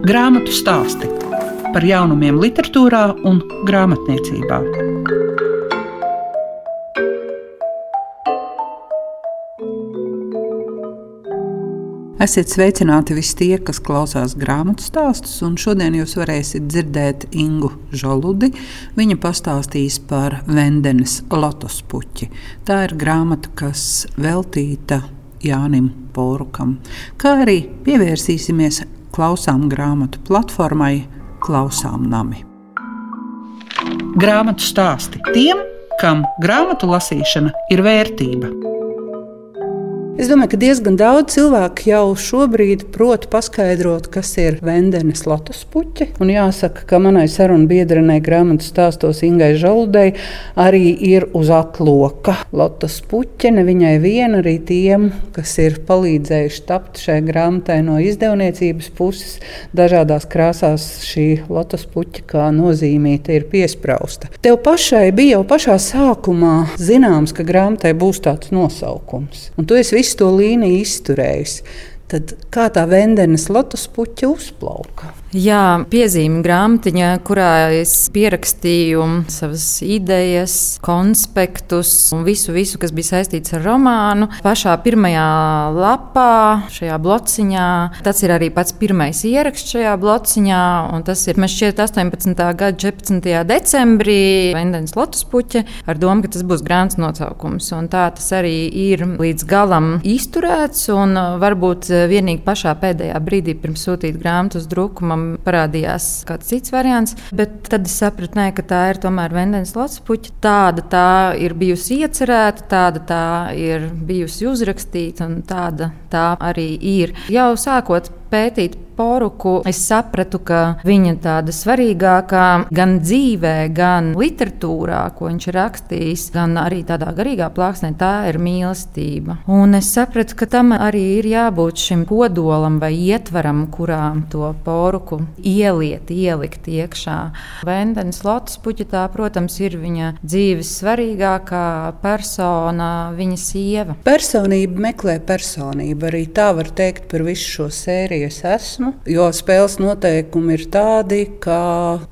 Grāmatu stāsti par jaunumiem, literatūrā un grāmatniecībā. Esiet sveicināti visi tie, kas klausās grāmatu stāstus, un šodien jūs varēsiet dzirdēt Ingu Žoludi. Viņa pastāstīs par Vendenes lotus puķi. Tā ir grāmata, kas veltīta Jānim Porukam, kā arī pievērsīsimies klausām grāmatu platformai Klausām Nami. Grāmatu stāsti tiem, kam grāmatu lasīšana ir vērtība. Es domāju, ka diezgan daudz cilvēku jau šobrīd prot paskaidrot, kas ir Vendenes lotus puķi. Un jāsaka, ka manai sarunu biedrenei grāmatu stāstos Ingai Žaludei arī ir uz atloka lotus puķi. Ne viņai vien, arī tiem, kas ir palīdzējuši tapt šai grāmatai no izdevniecības puses. Dažādās krāsās šī lotus puķa kā nozīmīta ir piesprausta. Tev pašai bija jau pašā sākumā zināms, ka grāmatai būs tāds nosaukums. Un tu esi visu to līniju izturējis. Tad kā tā vendenes lotus puķa uzplauka? Jā, piezīme grāmatiņā, kurā es pierakstīju savas idejas, konspektus un visu, visu, kas bija saistīts ar romānu. Pašā pirmajā lapā, šajā blociņā, tas ir arī pats pirmais ieraksts šajā blociņā. Tas ir šķiet 18. gada 14. decembrī Vendens Lotus puķe ar domu, ka tas būs grāmatas nosaukums. Un tā tas arī ir līdz galam izturēts un varbūt vienīgi pašā pēdējā brīdī pirms sūtīt grāmatu uz druku man parādījās kāds cits variants. Bet tad es sapratu, ne, ka tā ir tomēr Vendens Lotspuķa. Tāda tā ir bijusi iecerēta, tāda tā ir bijusi uzrakstīta un tāda tā arī ir. Jau sākot pētīt poruku, es sapratu, ka viņa tāda svarīgākā gan dzīvē, gan literatūrā, ko viņš ir rakstījis, gan arī tādā garīgā plāksnē, tā ir mīlestība. Un es sapratu, ka tam arī ir jābūt šim kodolam vai ietvaram, kurā to poruku ieliet, ielikt iekšā. Vendens Lotus puķetā, protams, ir viņa dzīves svarīgākā persona, viņa sieva. Personība meklē personību, arī tā var teikt par visu šo sēriju es esmu. Jo spēles noteikumi ir tādi, ka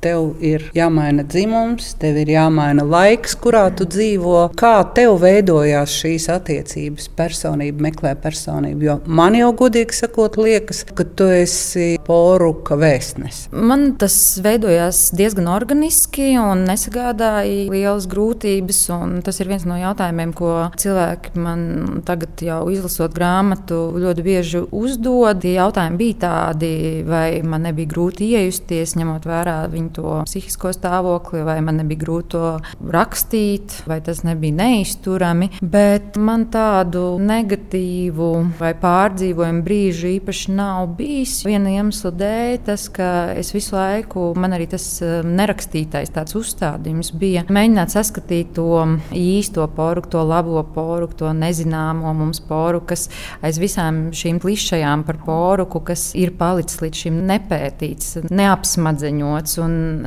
tev ir jāmaina dzimums, tev ir jāmaina laiks, kurā tu dzīvo. Kā tev veidojās šīs attiecības? Personība meklē personību. Jo man jau godīgi sakot, liekas, ka tu esi poruka vēstnes. Man tas veidojās diezgan organiski un nesagādāja lielas grūtības. Tas ir viens no jautājumiem, ko cilvēki man tagad jau izlasot grāmatu ļoti bieži uzdod. Jautājumi bija tādi, vai man nebija grūti iejusties, ņemot vērā viņu to psihisko stāvokli, vai man nebija grūti to rakstīt, vai tas nebija neizturami. Bet man tādu negatīvu vai pārdzīvojumu brīžu īpaši nav bijis. Viena iemesla dēļ, tas, ka es visu laiku, man arī tas um, nerakstītais tāds uzstādījums bija mēģināt saskatīt to īsto poru, to labo poru, to nezināmo mums poru, kas aiz visām šīm klišajām par poruku, kas ir palicis līdz šim nepētīts, neapsmadzeņots.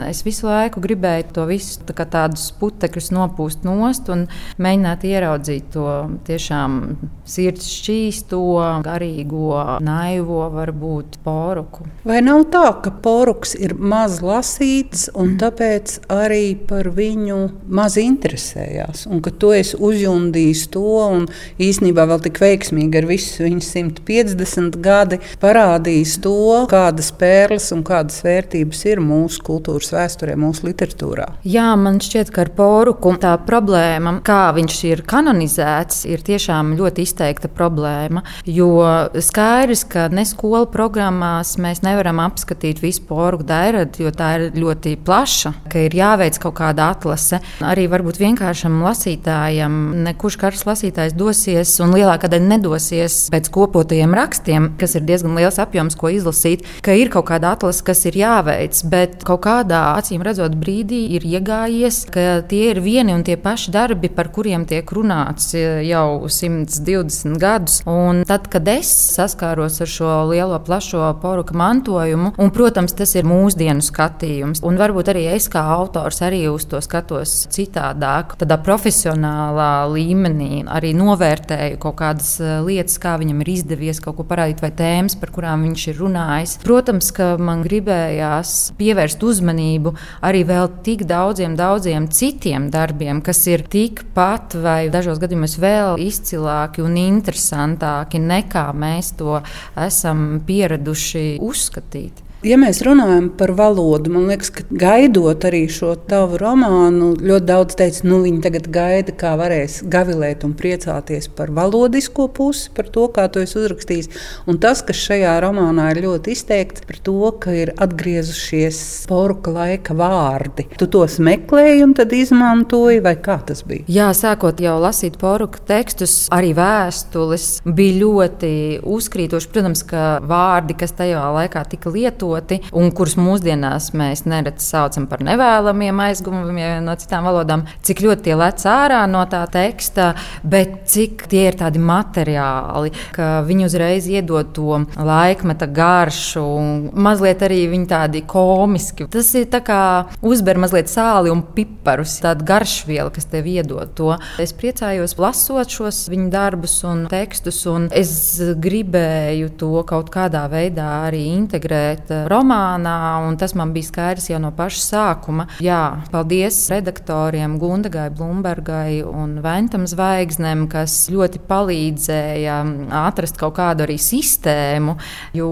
Es visu laiku gribēju to visu tā tādus putekļus nopūst nost un mēģināt ieraudzīt to tiešām sirds šķīsto, garīgo, naivo, varbūt poruku. Vai nav tā, ka poruks ir maz lasīts un tāpēc arī par viņu maz interesējās? Un ka tu esi uzjundījis to un īsnībā vēl tik veiksmīgi ar visu viņu 150 gadi parādījis parādījis to, kādas pērles un kādas vērtības ir mūsu kultūras vēsturē, mūsu literatūrā. Jā, man šķiet, ka ar poruku tā problēma, kā viņš ir kanonizēts, ir tiešām ļoti izteikta problēma. Jo skaidrs, ka ne skolu programmās mēs nevaram apskatīt visu poruku dairadu, jo tā ir ļoti plaša, ka ir jāveic kaut kāda atlase. Arī varbūt vienkāršam lasītājam, kurš katrs lasītājs dosies un lielākā daļa nedosies pēc kopotajiem rakstiem, kas ir diezgan liels apjoms, ko izlasīt, ka ir kaut kāda atlase, kas ir jāveic, bet kaut kādā acīm redzot brīdī ir iegājies, ka tie ir vieni un tie paši darbi, par kuriem tiek runāts jau 120 gadus. Un tad, kad es saskāros ar šo lielo, plašo poruka mantojumu, un, protams, tas ir mūsdienu skatījums, un varbūt arī es kā autors arī uz to skatos citādāk, tādā profesionālā līmenī, arī novērtēju kaut kādas lietas, kā viņam ir izdevies kaut ko parādīt, vai tēmas, par kurām viņš ir runājis. Protams, ka man gribējās pievērst uzmanību arī vēl tik daudziem, daudziem citiem darbiem, kas ir tikpat vai dažos gadījumos vēl izcilāki un interesantāki nekā mēs to esam pieraduši uzskatīt. Ja mēs runājam par valodu, man liekas, ka gaidot arī šo tavu romānu, ļoti daudz teica, nu viņi tagad gaida, kā varēs gavilēt un priecāties par valodisko pusi, par to, kā tu esi uzrakstījis. Un tas, kas šajā romānā ir ļoti izteikts, par to, ka ir atgriezušies poruka laika vārdi. Tu tos meklēji un tad izmantoji, vai kā tas bija? Jā, sākot jau lasīt poruka tekstus, arī vēstules bija ļoti uzkrītoši. Protams, ka vārdi, kas tajā laikā tika lietoti, lietoti, un kurus mūsdienās mēs nereti saucam par nevēlamiem aizgumiem no citām valodām, cik ļoti tie lec ārā no tā teksta, bet cik tie ir tādi materiāli, ka viņi uzreiz iedod to laikmeta garšu, mazliet arī viņi tādi komiski. Tas ir kā uzber mazliet sāli un piparus, tāda garšviela, kas tev iedod to. Es priecājos lasot šos viņa darbus un tekstus, un es gribēju to kaut kādā veidā arī integrēt romānā, un tas man bija skaidrs jau no paša sākuma. Jā, paldies redaktoriem Gundagai, Blumbergai un Ventam Zvaigznem, kas ļoti palīdzēja atrast kaut kādu arī sistēmu. Jo,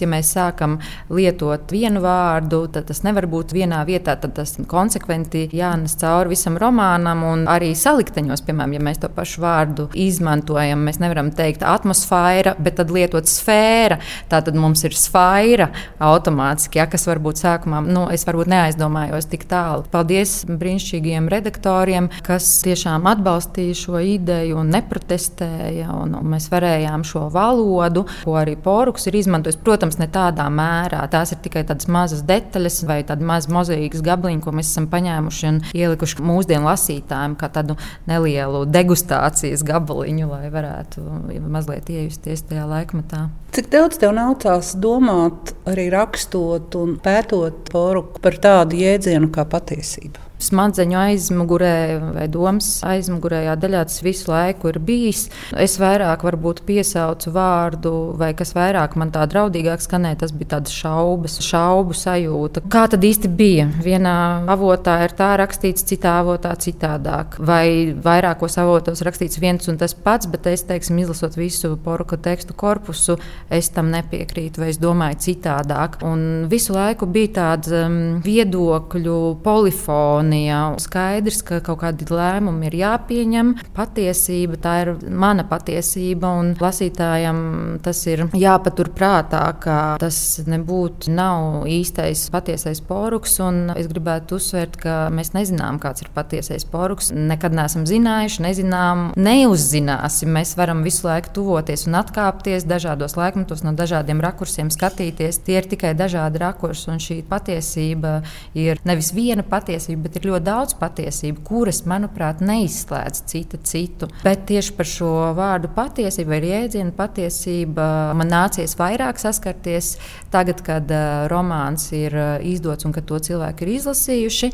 ja mēs sākam lietot vienu vārdu, tad tas nevar būt vienā vietā, tad tas konsekventi jānes cauri visam romānam un arī salikteņos, piemēram, ja mēs to pašu vārdu izmantojam, mēs nevaram teikt atmosfēra, bet tad lietot sfēra. Tā tad mums ir sfēra automātiski, ja, kas varbūt sākumā, nu, es varbūt neaizdomājos tik tālu. Paldies brīnišķīgiem redaktoriem, kas tiešām atbalstīja šo ideju un neprotestēja, un, un mēs varējām šo valodu, ko arī Poruks ir izmantojis, protams, ne tādā mērā. Tās ir tikai tādas mazas detaļas vai tādi mazi mozaīkas gabaliņi, ko mēs esam paņēmuši un ielikuši mūsdienu lasītājiem kā tādu nelielu degustācijas gabaliņu, lai varētu mazliet iejusties tajā laikmetā. Cik daudz tev nācās domāt arī rakstot un pētot poruku par tādu jēdzienu kā patiesība? Smadzeņu aizmugurē vai domas aizmugurējā daļā tas visu laiku ir bijis. Es vairāk varbūt piesaucu vārdu, vai kas vairāk man tā draudīgāk skanēja, tas bija tāds šaubas, šaubu sajūta. Kā tad īsti bija? Vienā avotā ir tā rakstīts, citā avotā citādāk. Vai vairākos avotos rakstīts viens un tas pats, bet es, teiksim, izlasot visu poruka tekstu korpusu, es tam nepiekrītu, vai es domāju citādāk. Un visu laiku bija tāda um, viedokļu polifona harmonija. Skaidrs, ka kaut kādi lēmumi ir jāpieņem. Patiesība tā ir mana patiesība, un lasītājam tas ir jāpatur prātā, ka tas nebūtu nav īstais patiesais poruks. Es gribētu uzsvērt, ka mēs nezinām, kāds ir patiesais poruks. Nekad neesam zinājuši, nezinām, neuzzināsim. Mēs varam visu laiku tuvoties un atkāpties dažādos laikmetos, no dažādiem rakursiem skatīties. Tie ir tikai dažādi rakursi, un šī patiesība ir nevis viena patiesība, bet ir ļoti daudz patiesību, kuras, manuprāt, neizslēdz cita citu. Bet tieši par šo vārdu patiesību vai jēdzienu patiesība man nācies vairāk saskarties tagad, kad uh, romāns ir uh, izdots un kad to cilvēki ir izlasījuši.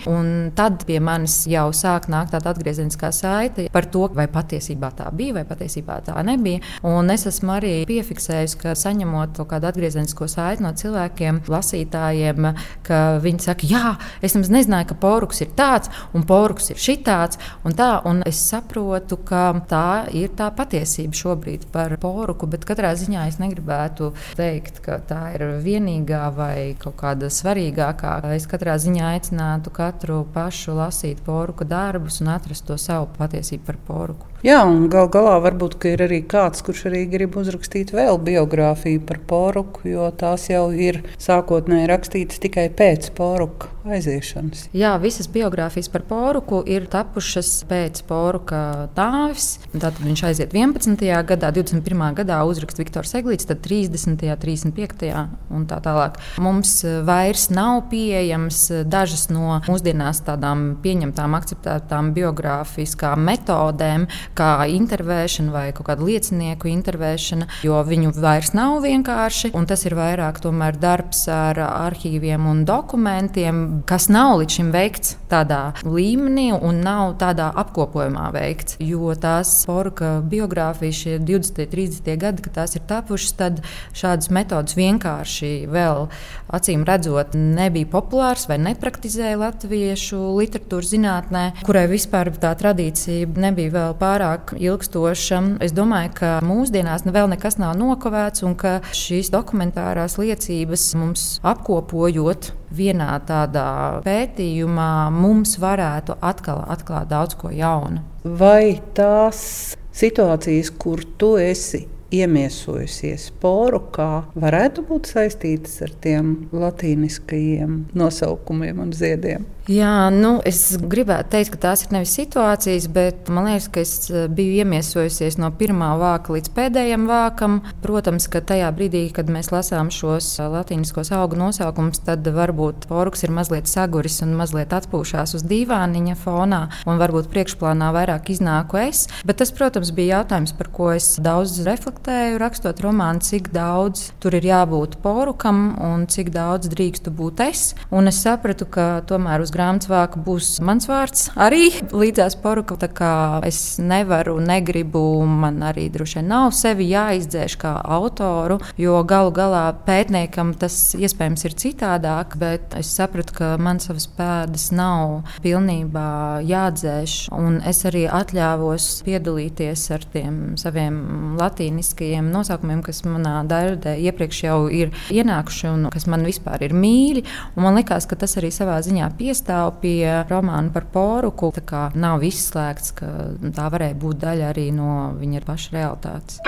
Tad pie manis jau sāk nākt tāda atgriezeniskā saite par to, vai patiesībā tā bija vai patiesībā tā nebija. Un es esmu arī piefiksējusi, ka saņemot kaut kādu atgriezenisko saiti no cilvēkiem, lasītājiem, ka viņi saka, jā, es nemaz nezināju, ka poruks ir tāds, un porks ir šitāds. Un tā, un es saprotu, ka tā ir tā patiesība šobrīd par porku, bet katrā ziņā es negribētu teikt, ka tā ir vienīgā vai kaut kāda svarīgākā. Es katrā ziņā aicinātu katru pašu lasīt porku darbus un atrast to savu patiesību par porku. Jā, un gal galā varbūt ir arī kāds, kurš arī grib uzrakstīt vēl biogrāfiju par poruku, jo tās jau ir sākotnēji rakstītas tikai pēc poruka aiziešanas. Jā, visas biogrāfijas par poruku ir tapušas pēc poruka nāves. Tad viņš aiziet 11. gadā, 21. gadā uzrakst Viktors Eglīts, tad 30. 35. un tā tālāk. Mums vairs nav pieejams dažas no mūsdienās tādām pieņemtām, akceptētām biogrāfiskām metodēm, kā intervēšana vai kaut kāda liecinieku intervēšana, jo viņu vairs nav vienkārši. Tas ir vairāk darbs ar arhīviem un dokumentiem, kas nav līdz šim veikts tādā līmenī un nav tādā apkopojumā veikts. Jo tās porka biogrāfijas, šie 20, 30 gadi, kad tās ir tapušas, tad šādas metodas vienkārši vēl acīm redzot nebija populāras vai nepraktizēja latviešu literatūras zinātnē, kurai vispār tā tradīcija nebija vēl pārāk ilgstoša. Es domāju, ka mūsdienās vēl nekas nav nokavēts un ka šīs dokumentārās liecības mums apkopojot vienā tādā pētījumā, mums varētu atkal atklāt daudz ko jaunu. Vai tās situācijas, kur tu esi iemiesojusies porukā, varētu būt saistītas ar tiem latīniskajiem nosaukumiem un ziediem? Jā, nu, es gribētu teikt, ka tās ir nevis situācijas, bet man liekas, ka es eh, biju iemiesojusies no pirmā vāka līdz pēdējiem vākam. Protams, ka tajā brīdī, kad mēs lasām šos eh, latīniskos augu nosaukumus, tad varbūt porks ir mazliet saguris un mazliet atpūšās uz dīvāniņa fonā, un varbūt priekšplānā vairāk iznāku es. Bet tas, protams, bija jautājums, par ko es daudz reflektēju, rakstot romānu, cik daudz tur ir jābūt porukam un cik daudz drīkstu būt es. Un es sapratu, ka tomēr uz uz grāmatas vāka būs mans vārds arī līdzās poruka. Tā kā es nevaru, negribu, man arī droši vien nav sevi jāizdzēš kā autoru, jo galu galā pētniekam tas iespējams ir citādāk, bet es sapratu, ka man savas pēdas nav pilnībā jādzēš, un es arī atļāvos piedalīties ar tiem saviem latīniskajiem nosaukumiem, kas manā darbā iepriekš jau ir ienākuši un kas man vispār ir mīļi. Man liekas, ka tas arī savā ziņā piestāv piestāv pie romāna par poruku. Tā kā nav izslēgts, ka tā varēja būt daļa arī no viņa paša realitātes.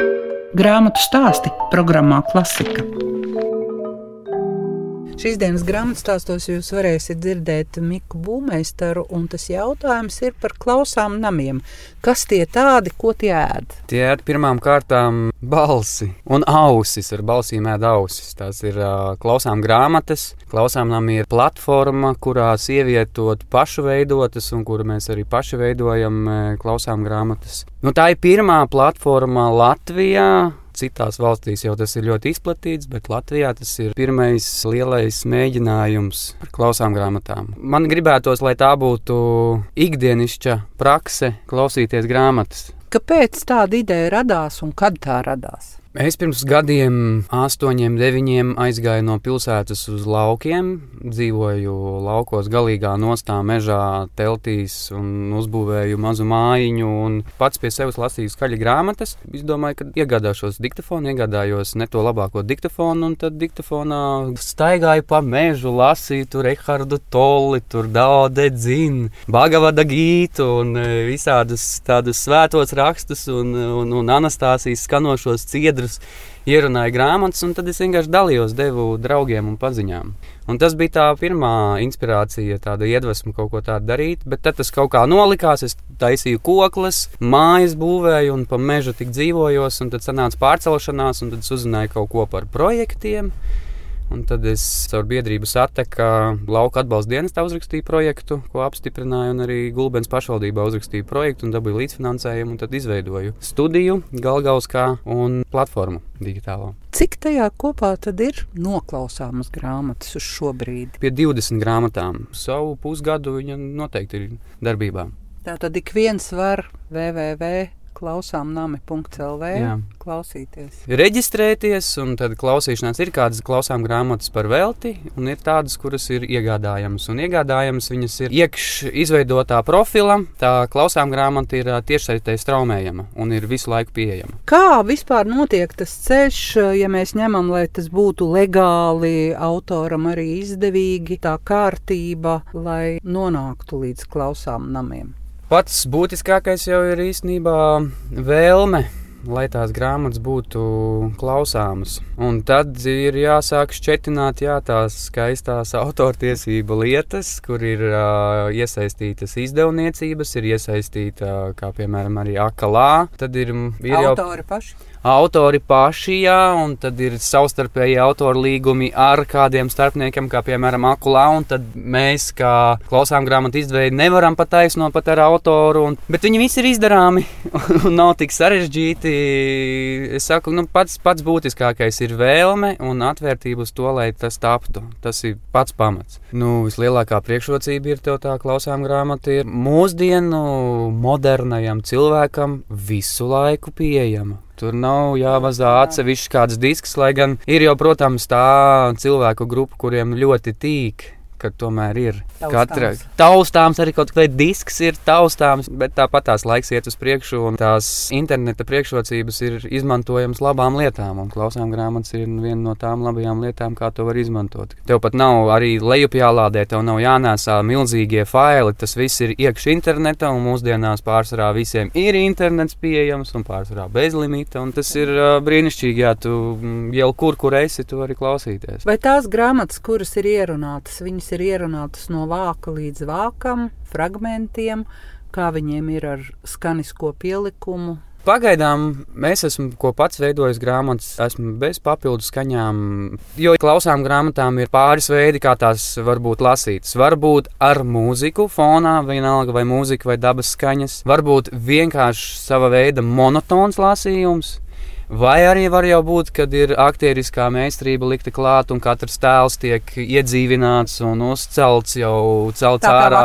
Grāmatu stāsti programmā Klasika. Šīs dienas grāmatas stāstos jūs varēsiet dzirdēt Miku Būmeistaru, un tas jautājums ir par klausām namiem. Kas tie tādi, ko tie ēd? Tie ēd pirmām kārtām balsi un ausis, ar balsīm ēd ausis. Tās ir uh, klausām grāmatas. Klausām nami ir platforma, kurā ievietot pašu veidotas, un kuru mēs arī paši veidojam klausām grāmatas. Nu, tā ir pirmā platforma Latvijā Citās valstīs jau tas ir ļoti izplatīts, bet Latvijā tas ir pirmais lielais mēģinājums ar klausām grāmatām. Man gribētos, lai tā būtu ikdienišķa prakse klausīties grāmatas. Kāpēc tāda ideja radās un kad tā radās? Es pirms gadiem, astoņiem, deviņiem, aizgāju no pilsētas uz laukiem. Dzīvoju laukos, galīgā nostā, mežā, teltīs un uzbūvēju mazu mājiņu. Pats pie sevis lasīju skaļi grāmatas. Es domāju, ka iegādāšos diktafonu, iegādājos ne to labāko diktafonu, un tad diktafonā staigāju pa mežu, lasīju tur Ehardu Tolli, tur Daude Dzinu, Bagavada Gītu un e, visādus tādus svētos rakstus un, un, un Anastāsijas skanošos ciedrus biedrus, ierunāju grāmatas, un tad es vienkārši dalījos, devu draugiem un paziņām. Un tas bija tā pirmā inspirācija, tāda iedvesma kaut ko tādu darīt. Bet tad tas kaut kā nolikās. Es taisīju koklas, mājas būvēju un pa mežu tik dzīvojos. Un tad sanāca pārcelšanās, un tad uzzināju kaut ko par projektiem. Un tad es caur biedrību Sateka lauka atbalsta dienestā uzrakstīju projektu, ko apstiprināju, un arī Gulbens pašvaldībā uzrakstīju projektu un dabūju līdzfinansējumu. Tad izveidoju studiju Galgauskā un platformu digitālo. Cik tajā kopā tad ir noklausāmas grāmatas uz šo brīdi? Pie 20 grāmatām. Savu pusgadu viņa noteikti ir darbībā. Tā tad ik viens var www klausām nami.lv. Klausīties. Reģistrēties, un tad klausīšanās ir kādas klausām grāmatas par velti, un ir tādas, kuras ir iegādājamas. Un iegādājamas viņas ir iekš izveidotā profila. Tā klausām grāmata ir tiešsaistē straumējama un ir visu laiku pieejama. Kā vispār notiek tas ceļš, ja mēs ņemam, lai tas būtu legāli, autoram arī izdevīgi, tā kārtība, lai nonāktu līdz klausām namiem? Pats būtiskākais jau ir īstenībā vēlme lai tās grāmatas būtu klausāmas. Un tad ir jāsāk šķetināt jā, tās skaistās autortiesību lietas, kur ir uh, iesaistītas izdevniecības, ir iesaistīta, kā piemēram, arī akalā. Tad ir, ir autori jau paši. Autori paši, jā, un tad ir savstarpēji autoru līgumi ar kādiem starpniekiem, kā piemēram Akulā, un tad mēs, kā klausām grāmatu izdevēji, nevaram pataisnot pat ar autoru, un, bet viņi visi ir izdarāmi un nav tik sarežģīti. Es saku, nu, pats, pats būtiskākais ir vēlme un atvērtība uz to, lai tas taptu. Tas ir pats pamats. Nu, vislielākā priekšrocība ir tev tā klausām grāmata, ir mūsdienu modernajam cilvēkam visu laiku pieejama. Tur nav jāvazā atsevišķi kāds disks, lai gan ir jau, protams, tā cilvēku grupa, kuriem ļoti tīk ka tomēr ir Taustāms. katra taustāms, arī kaut kāds disks ir taustāms, bet tāpat tās laiks iet uz priekšu, un tās interneta priekšrocības ir izmantojamas labām lietām, un klausām grāmatas ir viena no tām labajām lietām, kā to var izmantot. Tev pat nav arī lejup jālādē, tev nav jānēsā milzīgie faili, tas viss ir iekšā internetā, un mūsdienās pārsvarā visiem ir internets pieejams, un pārsvarā bez limita, un tas ir brīnišķīgi, ja tu jau kur, kur esi, tu vari klausīties. Vai tās grāmatas, kuras ir ierunātas, viņas ir ierunātas no vāka līdz vākam, fragmentiem, kā viņiem ir ar skanisko pielikumu. Pagaidām es esmu ko pats veidojis grāmatas, esmu bez papildus skaņām. Jo klausām grāmatām ir pāris veidi, kā tās var būt lasītas. Varbūt ar mūziku fonā, vienalga vai mūzika vai dabas skaņas. Varbūt vienkārši sava veida monotons lasījums. Vai arī var jau būt, kad ir aktieriskā meistarība likta klāt, un katrs tēls tiek iedzīvināts un uzcelts jau celts Tā ārā.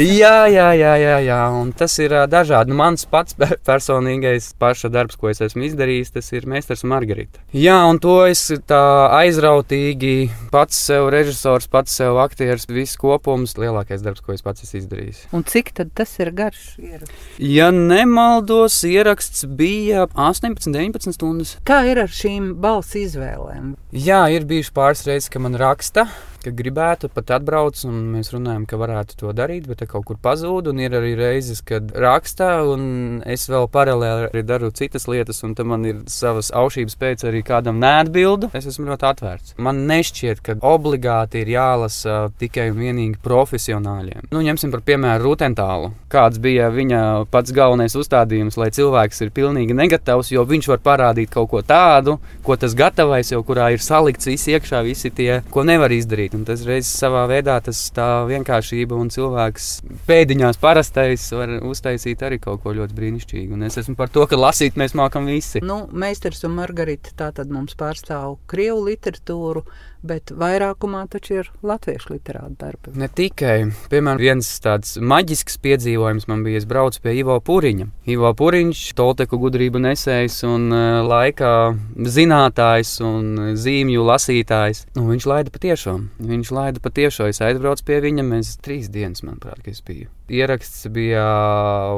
Jā, jā, jā, jā, jā. Un tas ir dažādi. Nu, mans pats pe- personīgais paša darbs, ko es esmu izdarījis, tas ir Meistars un Margarita. Jā, un to es tā aizrautīgi pats sev režisors, pats sev aktieris, viss kopums, lielākais darbs, ko es pats esmu izdarījis. Un cik tad tas ir garš? ieraksts? Ja nemaldos, ieraksts bija 18, 19 stundas. Kā ir ar šīm balss izvēlēm? Jā, ir bijuši pāris reizes, ka man raksta, ka gribētu pat atbraukt, un mēs runājam, ka varētu to darīt, bet kaut kur pazūd. Ir arī reizes, kad raksta, un es vēl paralēli daru citas lietas, un tam ir savas aušības pēc arī kādam neatbildu. Es esmu ļoti atvērts. Man nešķiet, ka obligāti ir jālasa tikai un vienīgi profesionāļiem. Nu, ņemsim par piemēru Rūtentālu. Kāds bija viņa pats galvenais uzstādījums, lai cilvēks ir pilnīgi negatavs, jo viņš var parādīt kaut ko tādu, ko tas gatavais jau kurā ir salikts viss iekšā, visi tie, ko nevar izdarīt. Un tas reizes savā veidā tas tā vienkāršība un cilvēks pēdiņās parastais var uztaisīt arī kaut ko ļoti brīnišķīgu. Un es esmu par to, ka lasīt mēs mākam visi. Nu, Meistars un Margarita tā tad mums pārstāv krievu literatūru, bet vairākumā taču ir latviešu literāta darbi. Ne tikai, piemēram, viens tāds maģisks piedzīvojums man bija. Es braucu pie Ivo Pūriņa. Ivo Pūriņš, Tolteku gudrību nesējs un uh, laika zinātājs un zīmju lasītājs. Nu, viņš laida patiešām. Viņš laida patiešām. Es aizbraucu pie viņa. Mēs trīs dienas, manuprāt, es biju. Ieraksts bija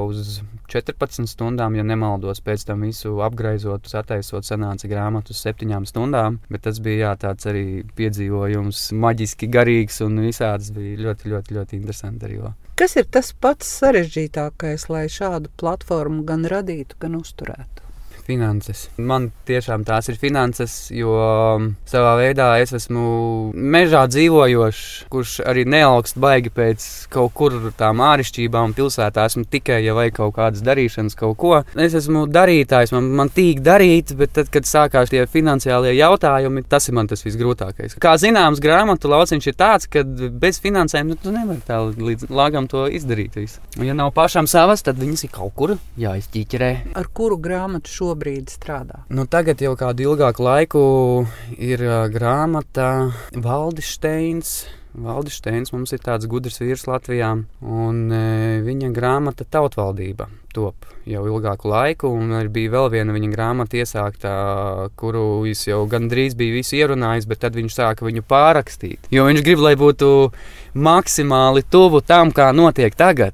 uz 14 stundām, ja nemaldos. Pēc tam visu apgraizot, sataisot, sanāca grāmatu uz 7 stundām. Bet tas bija jā, tāds arī piedzīvojums, maģiski garīgs un visāds bija ļoti, ļoti, ļoti interesanti arī. Kas ir tas pats sarežģītākais, lai šādu platformu gan radītu, gan uzturētu? Finanses. Man tiešām tās ir finanses, jo um, savā veidā es esmu mežā dzīvojošs, kurš arī neaugst baigi pēc kaut kur tām āršķirībām. Pilsētā esmu tikai, ja vajag kaut kādas darīšanas, kaut ko. Es esmu darītājs, man, man tīk darīt, bet tad, kad sākās tie finansiālie jautājumi, tas ir man tas visgrūtākais. Kā zināms, grāmatu lauciņš ir tāds, ka bez finansēm nu, tu nevari tā līdz lāgam to izdarīt. Visu. Ja nav pašam savas, tad viņas ir kaut kur jāizķīķerē. Ar kuru grāmatu šobrīd strādā? Nu, tagad jau kādu ilgāku laiku ir uh, grāmata. Valdis Steins mums ir tāds gudrs vīrs Latvijā, un e, viņa grāmata Tautvaldība top jau ilgāku laiku, un arī bija vēl viena viņa grāmata iesāktā, kuru viņš jau gandrīz bija visu ierunājis, bet tad viņš sāka viņu pārrakstīt. Jo viņš grib, lai būtu maksimāli tuvu tam, kā notiek tagad.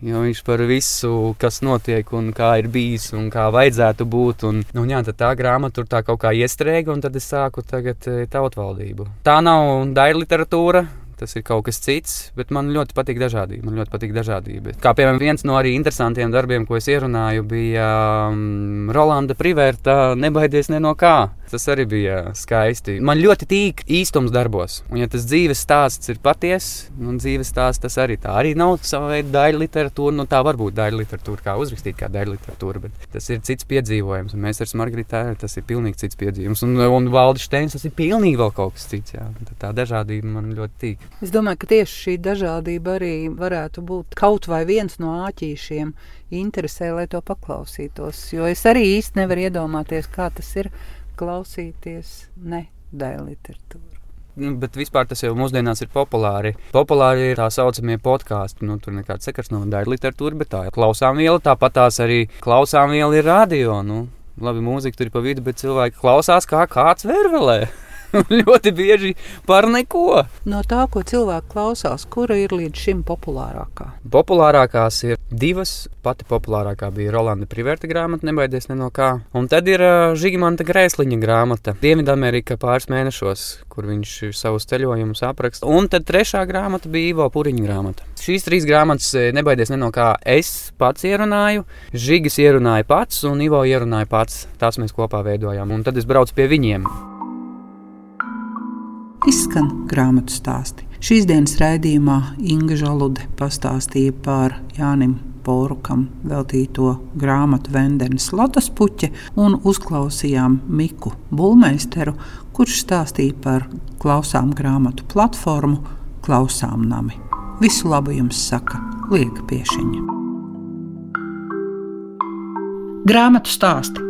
Jo viņš par visu, kas notiek un kā ir bijis un kā vajadzētu būt. Un, nu, jā, tā grāmata tur tā kaut kā iestrēga, un tad es sāku tagad e, tautvaldību. Tā nav daļa literatūra. Tas ir kaut kas cits, bet man ļoti patīk dažādība. Man ļoti patīk dažādība. Kā piemēram, viens no arī interesantiem darbiem, ko es ierunāju, bija um, Rolanda Privērta Nebaidies ne no kā. Tas arī bija skaisti. Man ļoti tīk īstums darbos. Un, ja tas dzīves stāsts ir patiess, un dzīves stāsts tas arī tā arī nav sava veida daļa literatūra. Nu, tā var būt daļa literatūra, kā uzrakstīt, kā daļa literatūra, bet tas ir cits piedzīvojums. Un mēs ar Margaritu tas ir pilnīgi cits piedzīvojums. Un, un Valdis Steins tas ir pilnīgi vēl kaut kas cits. Jā. Tā dažādība man ļoti tīk. Es domāju, ka tieši šī dažādība arī varētu būt kaut vai viens no āķīšiem interesē, lai to paklausītos. Jo es arī īsti nevaru iedomāties, kā tas ir klausīties ne dēļ literatūru. Nu, bet vispār tas jau mūsdienās ir populāri. Populāri ir tā saucamie podkāsti. Nu, tur nekāds sakars nav daļa literatūra, bet tā ir klausām viela. Tāpat tās arī klausām viela ir radio. Nu, labi, mūzika tur ir pa vidu, bet cilvēki klausās kā kāds vervelē. ļoti bieži par neko. No tā, ko cilvēki klausās, kura ir līdz šim populārākā? Populārākās ir divas. Pati populārākā bija Rolanda Priverta grāmata, nebaidies ne no kā. Un tad ir uh, Žigimanta Grēsliņa grāmata, Dienvidamerika pāris mēnešos, kur viņš savus ceļojumus apraksta. Un tad trešā grāmata bija Ivo Puriņa grāmata. Šīs trīs grāmatas, nebaidies ne no kā, es pats ierunāju, Žigis ierunāja pats un Ivo ierunāja pats. Tās mēs kopā veidojām. Un tad es braucu pie viņiem izskan grāmatu stāsti. Šīs dienas raidījumā Inga Žalude pastāstīja par Jānim Porukam veltīto grāmatu Vendenes Lotas puķe un uzklausījām Miku Bulmeisteru, kurš stāstīja par klausām grāmatu platformu Klausām nami. Visu labu jums saka Lieka Piešiņa. Grāmatu stāsti